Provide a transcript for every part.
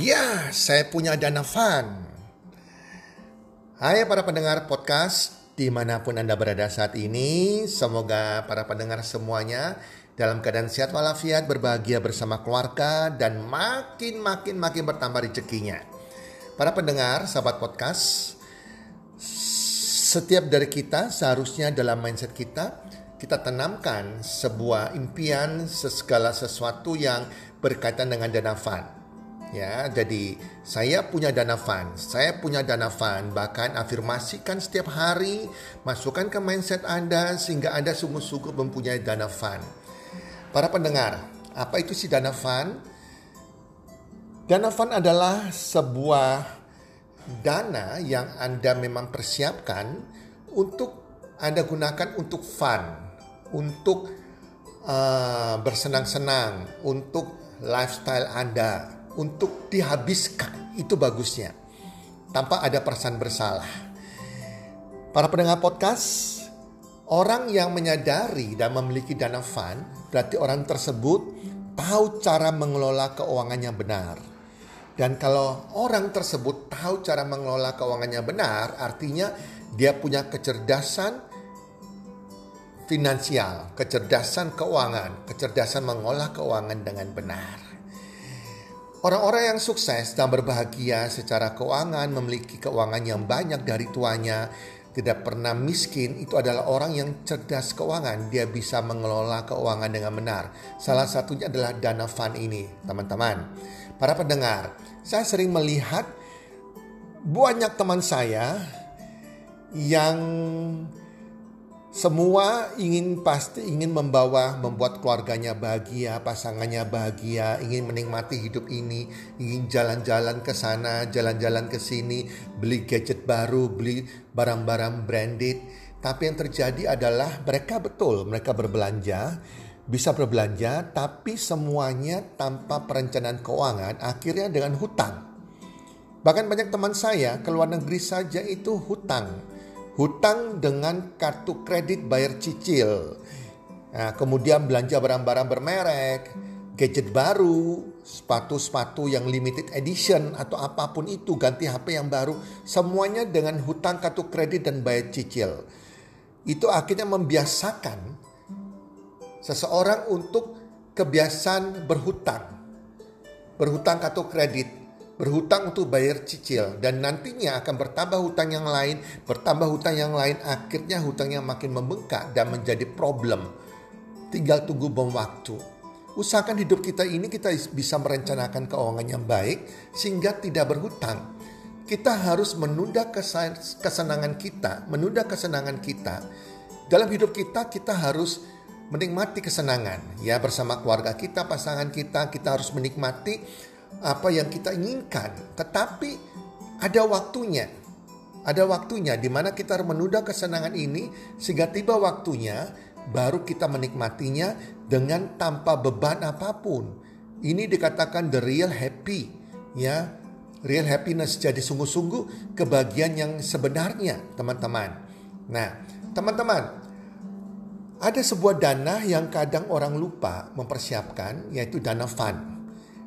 Ya, saya punya dana fun. Hai para pendengar podcast di mana pun Anda berada saat ini. Semoga para pendengar semuanya dalam keadaan sehat walafiat, berbahagia bersama keluarga, dan makin-makin makin bertambah rezekinya. Para pendengar, sahabat podcast, setiap dari kita seharusnya dalam mindset kita, kita tanamkan sebuah impian segala sesuatu yang berkaitan dengan dana fund Ya, jadi saya punya dana fund, saya punya dana fund, bahkan afirmasikan setiap hari, masukkan ke mindset Anda sehingga Anda sungguh-sungguh mempunyai dana fund. Para pendengar, apa itu si dana fund? Dana fund adalah sebuah dana yang Anda memang persiapkan untuk Anda gunakan untuk fun, untuk uh, bersenang-senang, untuk lifestyle Anda untuk dihabiskan. Itu bagusnya. Tanpa ada perasaan bersalah. Para pendengar podcast, orang yang menyadari dan memiliki dana fund, berarti orang tersebut tahu cara mengelola keuangannya benar. Dan kalau orang tersebut tahu cara mengelola keuangannya benar, artinya dia punya kecerdasan finansial, kecerdasan keuangan, kecerdasan mengolah keuangan dengan benar. Orang-orang yang sukses dan berbahagia secara keuangan, memiliki keuangan yang banyak dari tuanya, tidak pernah miskin, itu adalah orang yang cerdas keuangan. Dia bisa mengelola keuangan dengan benar. Salah satunya adalah dana fund ini, teman-teman. Para pendengar, saya sering melihat banyak teman saya yang semua ingin pasti ingin membawa, membuat keluarganya bahagia, pasangannya bahagia, ingin menikmati hidup ini, ingin jalan-jalan ke sana, jalan-jalan ke sini, beli gadget baru, beli barang-barang branded. Tapi yang terjadi adalah mereka betul, mereka berbelanja, bisa berbelanja, tapi semuanya tanpa perencanaan keuangan, akhirnya dengan hutang. Bahkan banyak teman saya ke luar negeri saja itu hutang hutang dengan kartu kredit bayar cicil. Nah, kemudian belanja barang-barang bermerek, gadget baru, sepatu-sepatu yang limited edition atau apa pun itu, ganti HP yang baru, semuanya dengan hutang kartu kredit dan bayar cicil. Itu akhirnya membiasakan seseorang untuk kebiasaan berhutang. Berhutang kartu kredit, berhutang untuk bayar cicil dan nantinya akan bertambah hutang yang lain, bertambah hutang yang lain, akhirnya hutangnya makin membengkak dan menjadi problem. Tinggal tunggu bom waktu. Usahakan hidup kita ini kita bisa merencanakan keuangan yang baik sehingga tidak berhutang. Kita harus menunda kesenangan kita, menunda kesenangan kita. Dalam hidup kita kita harus menikmati kesenangan ya bersama keluarga kita, pasangan kita, kita harus menikmati apa yang kita inginkan, tetapi ada waktunya. Ada waktunya di mana kita menunda kesenangan ini sehingga tiba waktunya baru kita menikmatinya dengan tanpa beban apa pun. Ini dikatakan the real happy, ya. Real happiness jadi sungguh-sungguh kebahagiaan yang sebenarnya, teman-teman. Nah, teman-teman, ada sebuah dana yang kadang orang lupa mempersiapkan, yaitu dana fund.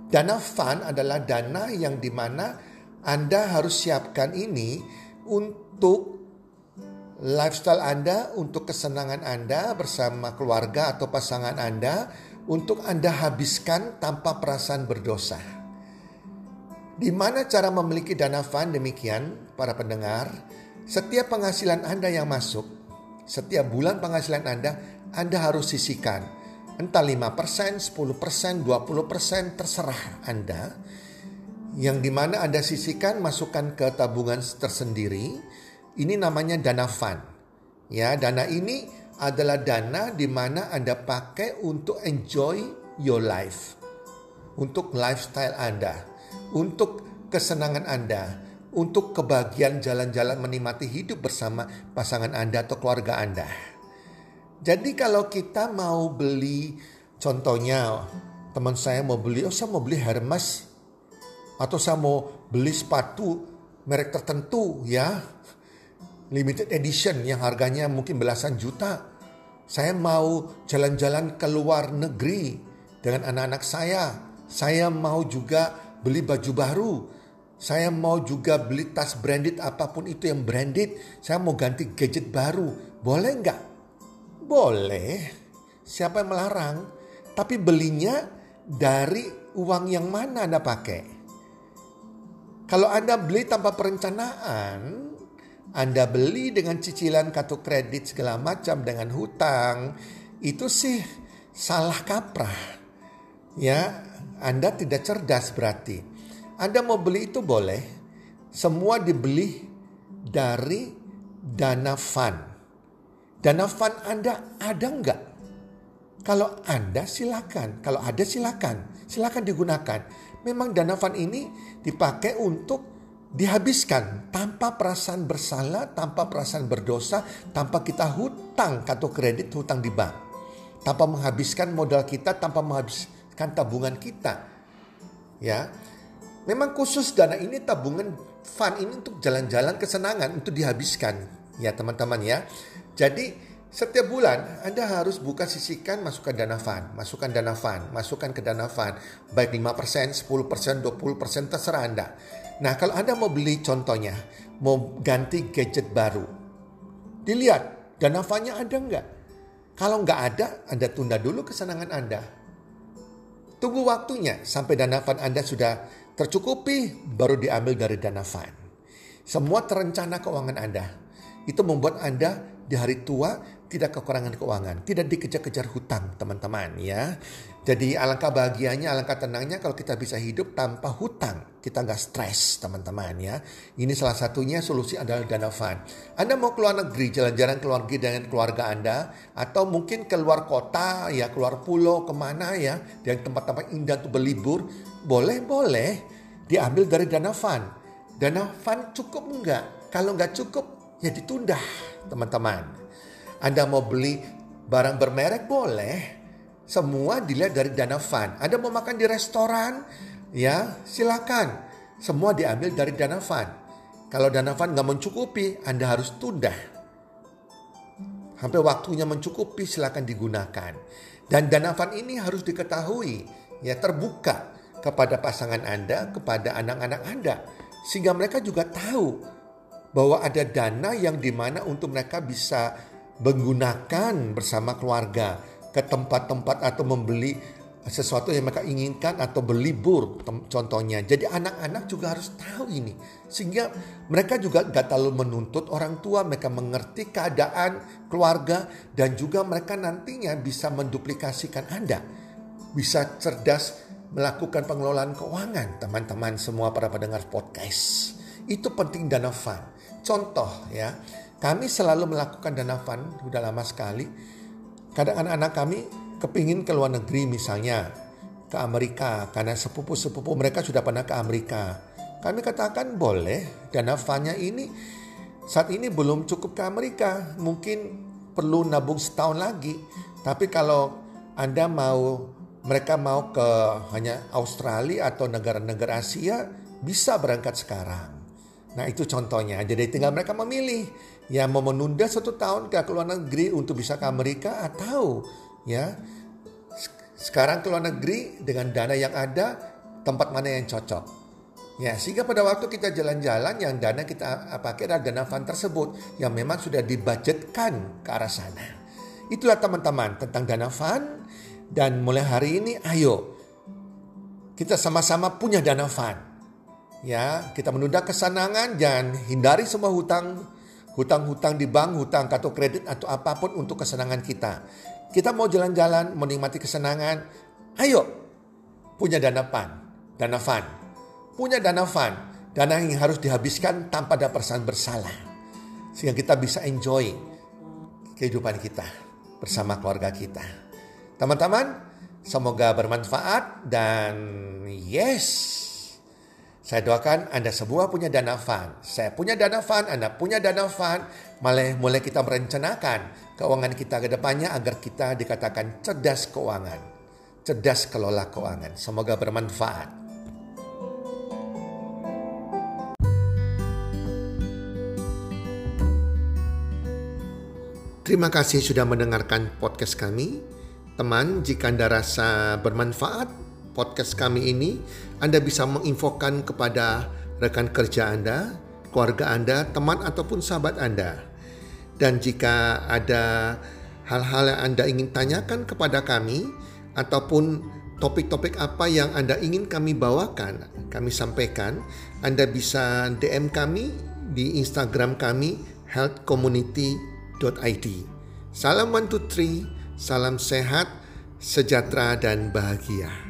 Dana fund adalah dana yang di mana Anda harus siapkan ini untuk lifestyle Anda untuk kesenangan Anda bersama keluarga atau pasangan Anda untuk Anda habiskan tanpa perasaan berdosa. Di mana cara memiliki dana fund demikian para pendengar, setiap penghasilan Anda yang masuk, setiap bulan penghasilan Anda, Anda harus sisihkan. Entah 5%, 10%, 20% terserah Anda. Yang di mana Anda sisihkan masukkan ke tabungan tersendiri. Ini namanya dana fund. Ya, dana ini adalah dana di mana Anda pakai untuk enjoy your life. Untuk lifestyle Anda untuk kesenangan Anda, untuk kebahagiaan jalan-jalan menikmati hidup bersama pasangan Anda atau keluarga Anda. Jadi kalau kita mau beli, contohnya teman saya mau beli, oh saya mau beli Hermes, atau saya mau beli sepatu merek tertentu ya, limited edition yang harganya mungkin belasan juta. Saya mau jalan-jalan ke luar negeri dengan anak-anak saya. Saya mau juga beli baju baru. Saya mau juga beli tas branded apa pun itu yang branded. Saya mau ganti gadget baru. Boleh nggak? Boleh. Siapa yang melarang? Tapi belinya dari uang yang mana Anda pakai? Kalau Anda beli tanpa perencanaan, Anda beli dengan cicilan kartu kredit segala macam dengan hutang, itu sih salah kaprah. Ya, anda tidak cerdas berarti. Anda mau beli itu boleh. Semua dibeli dari dana fund. Dana fund Anda ada enggak? Kalau Anda silakan. Kalau ada silakan. Silakan digunakan. Memang dana fund ini dipakai untuk dihabiskan tanpa perasaan bersalah, tanpa perasaan berdosa, tanpa kita hutang kartu kredit, hutang di bank. Tanpa menghabiskan modal kita, tanpa menghabiskan kan tabungan kita. Ya. Memang khusus dana ini tabungan fund ini untuk jalan-jalan kesenangan untuk dihabiskan ya teman-teman ya. Jadi setiap bulan Anda harus buka sisihkan masukkan dana fund, masukkan dana fund, masukkan ke dana fund baik 5%, 10%, 20% terserah Anda. Nah, kalau Anda mau beli contohnya, mau ganti gadget baru. Dilihat dana fundnya ada nggak? Kalau nggak ada, Anda tunda dulu kesenangan Anda Tunggu waktunya sampai dana fund Anda sudah tercukupi baru diambil dari dana fund. Semua terencana keuangan Anda. Itu membuat Anda di hari tua tidak kekurangan keuangan, tidak dikejar-kejar hutang, teman-teman ya. Jadi alangkah bahagianya, alangkah tenangnya kalau kita bisa hidup tanpa hutang. Kita nggak stres, teman-teman ya. Ini salah satunya solusi adalah dana fund. Anda mau keluar negeri, jalan-jalan keluar negeri dengan keluarga Anda, atau mungkin keluar kota, ya keluar pulau, ke mana ya, yang tempat-tempat indah untuk berlibur, boleh-boleh diambil dari dana fund. Dana fund cukup enggak? Kalau nggak cukup, ya ditunda, teman-teman. Anda mau beli barang bermerek boleh. Semua dilihat dari dana fund. Anda mau makan di restoran, ya silakan. Semua diambil dari dana fund. Kalau dana fund nggak mencukupi, Anda harus tunda. Sampai waktunya mencukupi silakan digunakan. Dan dana fund ini harus diketahui, ya terbuka kepada pasangan Anda, kepada anak-anak Anda. Sehingga mereka juga tahu bahwa ada dana yang di mana untuk mereka bisa menggunakan bersama keluarga ke tempat-tempat atau membeli sesuatu yang mereka inginkan atau berlibur contohnya. Jadi anak-anak juga harus tahu ini. Sehingga mereka juga gak terlalu menuntut orang tua, mereka mengerti keadaan keluarga dan juga mereka nantinya bisa menduplikasikan Anda. Bisa cerdas melakukan pengelolaan keuangan teman-teman semua para pendengar podcast. Itu penting dana fund. Contoh ya, kami selalu melakukan dana fund, sudah lama sekali. Kadang anak-anak kami kepingin ke luar negeri misalnya, ke Amerika, karena sepupu-sepupu mereka sudah pernah ke Amerika. Kami katakan boleh, dana fundnya ini saat ini belum cukup ke Amerika, mungkin perlu nabung setahun lagi. Tapi kalau Anda mau, mereka mau ke hanya Australia atau negara-negara Asia, bisa berangkat sekarang. Nah itu contohnya. Jadi tinggal mereka memilih yang mau menunda satu tahun ke luar negeri untuk bisa ke Amerika atau ya sekarang ke luar negeri dengan dana yang ada tempat mana yang cocok. Ya, sehingga pada waktu kita jalan-jalan yang dana kita pakai adalah dana fund tersebut yang memang sudah dibudgetkan ke arah sana. Itulah teman-teman tentang dana fund dan mulai hari ini ayo kita sama-sama punya dana fund. Ya, kita menunda kesenangan dan hindari semua hutang hutang-hutang di bank, hutang kartu kredit atau apa pun untuk kesenangan kita. Kita mau jalan-jalan, menikmati kesenangan, ayo punya dana fund, dana fund punya dana fund, dana yang harus dihabiskan tanpa ada perasaan bersalah. Sehingga kita bisa enjoy kehidupan kita bersama keluarga kita. Teman-teman, semoga bermanfaat dan yes, saya doakan Anda semua punya dana fund. Saya punya dana fund, Anda punya dana fund. Mulai, mulai kita merencanakan keuangan kita ke depannya agar kita dikatakan cerdas keuangan. Cerdas kelola keuangan. Semoga bermanfaat. Terima kasih sudah mendengarkan podcast kami. Teman, jika Anda rasa bermanfaat podcast kami ini, Anda bisa menginfokan kepada rekan kerja Anda, keluarga Anda, teman ataupun sahabat Anda. Dan jika ada hal-hal yang Anda ingin tanyakan kepada kami ataupun topik-topik apa yang Anda ingin kami bawakan, kami sampaikan, Anda bisa DM kami di Instagram kami Health Community id. Salam one two three, salam sehat, sejahtera dan bahagia.